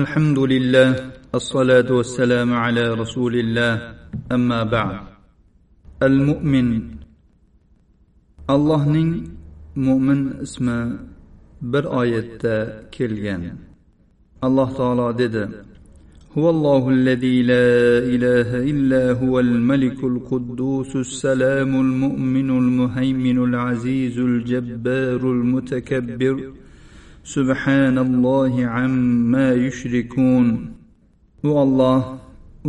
الحمد لله الصلاة والسلام على رسول الله أما بعد. المؤمن الله نين مؤمن اسمه bir oyatda kelgan. alloh taolo dedi هو الله الذي لا إله إلا هو الملك القدوس السلام المؤمن المهيمن العزيز الجبار المتكبر سبحان الله عما يشركون u olloh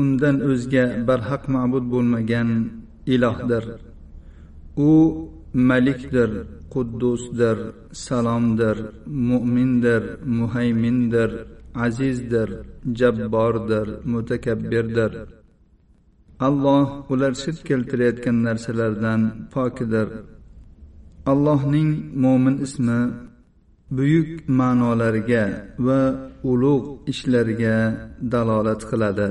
undan o'zga barhaq ma'bud bo'lmagan ilohdir u malikdir quddusdir salomdir mo'mindir muhaymindir azizdir jabbordir mutakabbirdir alloh ular shirk keltirayotgan narsalardan pokidir allohning mo'min ismi buyuk ma'nolarga va ulug' ishlarga dalolat qiladi.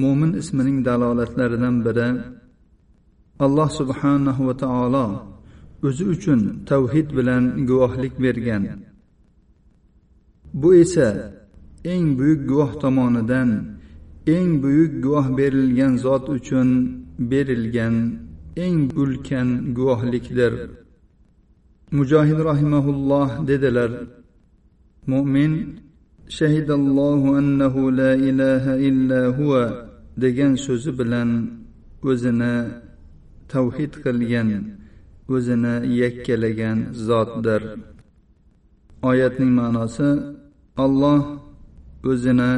Mo'min ismining dalolatlaridan biri alloh subhanahu va taolo o'zi uchun tavhid bilan guvohlik bergan. Bu esa eng buyuk guvoh tomonidan eng buyuk guvoh berilgan zot uchun berilgan eng ulkan guvohlikdir. Mujohid rahimaulloh dedilar mo'min shahidallohu annahu la ilaha illa huva degan so'zi bilan o'zini tavhid qilgan o'zini yakkalagan zotdir. Oyatning ma'nosi olloh o'zini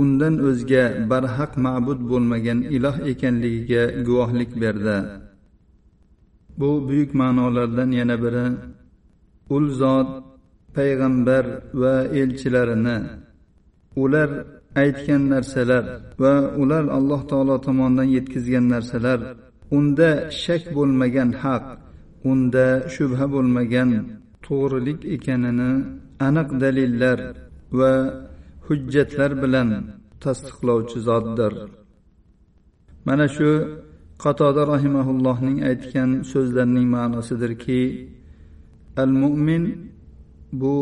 undan o'zga barhaq ma'bud bo'lmagan iloh ekanligiga guvohlik berdi. Bu buyuk ma'nolardan yana biri ul zot payg'ambar va elchilarini. Ular aytgan narsalar va ular alloh taolo tomonidan yetkazgan narsalar. Unda shak bo'lmagan haq unda shubha bo'lmagan to'g'rilik ekanini aniq dalillar va hujjatlar bilan tasdiqlovchi zotdir. Mana shu qatoda rahimaullohning aytgan so'zlarining ma'nosidirki al mo'min bu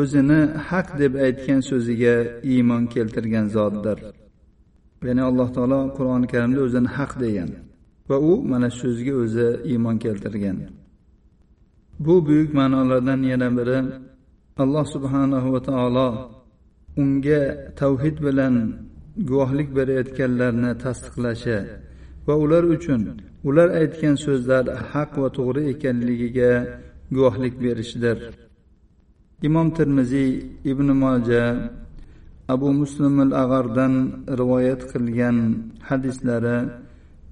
o'zini haq deb aytgan so'ziga iymon keltirgan zotdir. Ya'ni alloh taolo qur'oni karimda o'zini haq degan va u mana shu so'zga o'zi iymon keltirgan. Bu buyuk ma'nolardan yana biri alloh subhanahu va taolo unga tavhid bilan guvohlik berayotganlarni tasdiqlashi va ular uchun ular aytgan so'zlar haq va to'g'ri ekanligiga guvohlik berishdir imom termiziy ibn moja abu muslim al ag'ardan rivoyat qilgan hadislari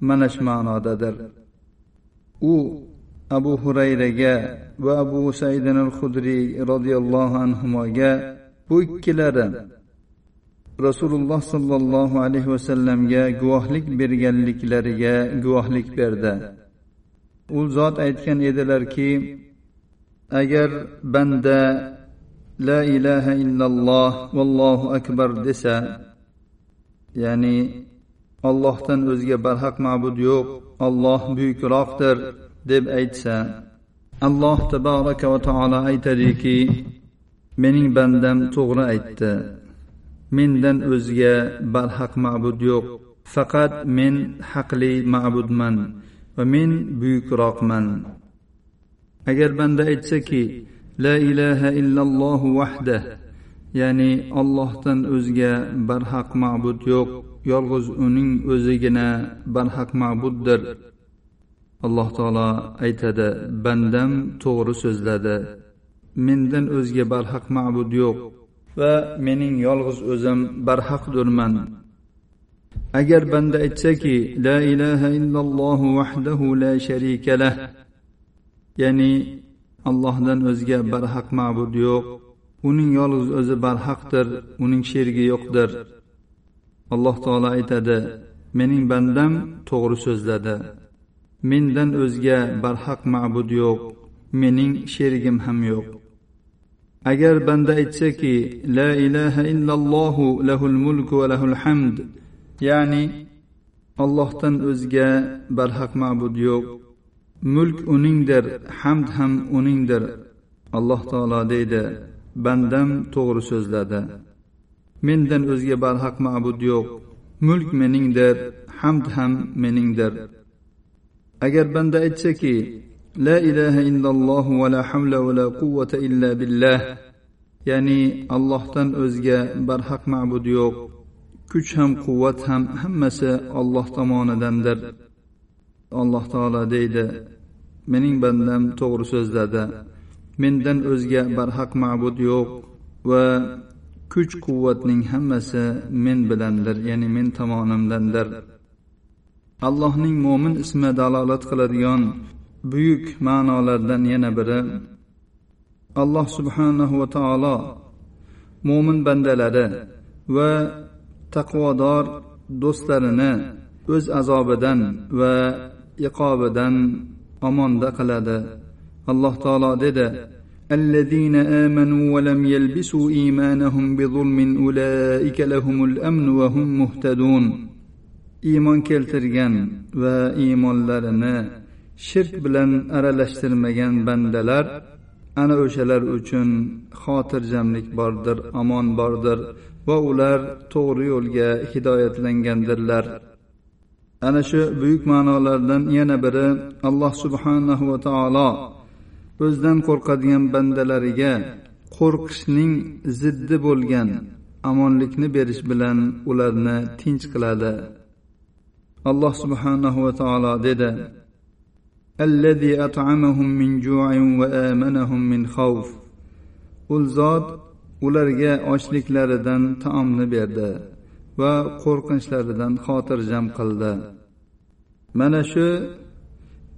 mana shu ma'nodadir. U abu hurayraga va abu saidin al hudriy roziyallohu anhuga bu ikkilari rasululloh sollallohu alayhi vasallamga guvohlik berganliklariga guvohlik berdi. U zot aytgan edilarki agar banda la ilaha illalloh vallohu akbar desa ya'ni ollohdan o'zga barhaq ma'bud yo'q olloh buyukroqdir deb aytsa alloh taboraka va taolo aytadiki mening bandam to'g'ri aytdi. Mendan o'zga barhaq ma'bud yo'q. Faqat men haqli ma'budman va men buyukroqman. Agar banda aytsaki la ilaha illalloh vahda ya'ni ollohdan o'zga barhaq ma'bud yo'q yolg'iz uning o'zigina barhaq ma'buddir. Alloh taolo aytadi bandam to'g'ri so'zladi. Mendan o'zga barhaq ma'bud yo'q. Va mening yolg'iz o'zim barhaqdurman agar banda aytsaki la ilaha illalloh vahdahu la sharika lah ya'ni allohdan o'zga barhaq ma'bud yo'q uning yolg'iz o'zi barhaqdir uning sherigi yo'qdir. Alloh taolo aytadi mening bandam to'g'ri so'zladi. Mendan o'zga barhaq ma'bud yo'q mening sherigim ham yo'q. Agar banda aytsaki la ilaha illallohu lahul mulku va lahul hamd ya'ni allohdan o'zga barhaq ma'bud yo'q. Mulk uningdir hamd ham uningdir alloh taolo deydi bandam to'g'ri so'zladi. Mendan o'zga barhaq ma'bud yo'q mulk meningdir hamd ham meningdir. Agar banda aytsaki la ilaha illalloh va la hamla va la quvvata illa billah. Ya'ni allohdan o'zga barhaq ma'bud yo'q. Kuch ham quvvat ham hammasi olloh tomonidandir. Alloh taolo deydi mening bandam to'g'ri so'zladi. Mendan o'zga barhaq ma'bud yo'q va kuch quvvatning hammasi men bilandir ya'ni men tomonimdandir. Allohning mo'min ismi dalolat qiladigan buyuk ma'nolardan yana biri alloh subhanahu va taolo mo'min bandalari va taqvodor do'stlarini o'z azobidan va iqobidan omonda qiladi alloh taolo dedi الذين آمنوا ولم يلبسوا إيمانهم بظلم أولئك لهم الأمن وهم مهتدون iymon keltirgan va iymonlarini shirk bilan aralashtirmagan bandalar ana o'shalar uchun xotirjamlik bordir omon bordir va ular to'g'ri yo'lga hidoyatlangandirlar. Ana shu buyuk ma'nolardan yana biri alloh subhanahu va taolo o'zidan qo'rqadigan bandalariga qo'rqishning ziddi bo'lgan omonlikni berish bilan ularni tinch qiladi. Alloh subhanahu va taolo dedi الذي أطعمهم من جوع وآمنهم من خوف ul zot ularga ochliklaridan taomni berdi va qo'rqinchlaridan xotirjam qildi mana shu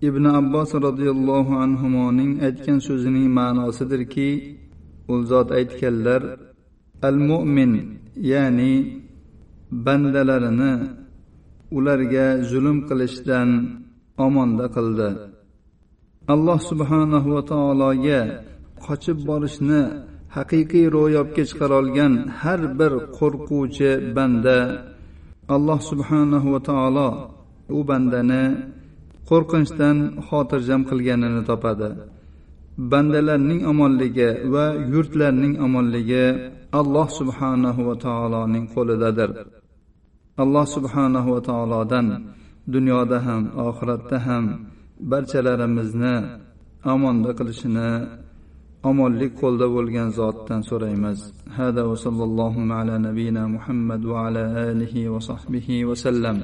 ibn abbos roziyallohu anhuning aytgan so'zining ma'nosidirki u zot aytganlar al mo'min ya'ni bandalarini ularga zulm qilishdan omonda qildi. Alloh subhanahu va taologa qochib borishni haqiqiy ro'yobga chiqarolgan har bir qo'rquvchi banda alloh subhanahu va taolo u bandani qo'rqinchdan xotirjam qilganini topadi. Bandalarning omonligi va yurtlarning omonligi alloh subhanahu va taoloning qo'lidadir. Alloh subhanahu va taolodan dunyoda ham oxiratda ham barchalarimizni omonda qilishini omonlik qo'lda bo'lgan zotdan so'raymiz. Hada va sallallohu ala nabiyina muhammad va ala alihi va sahbihi vasallam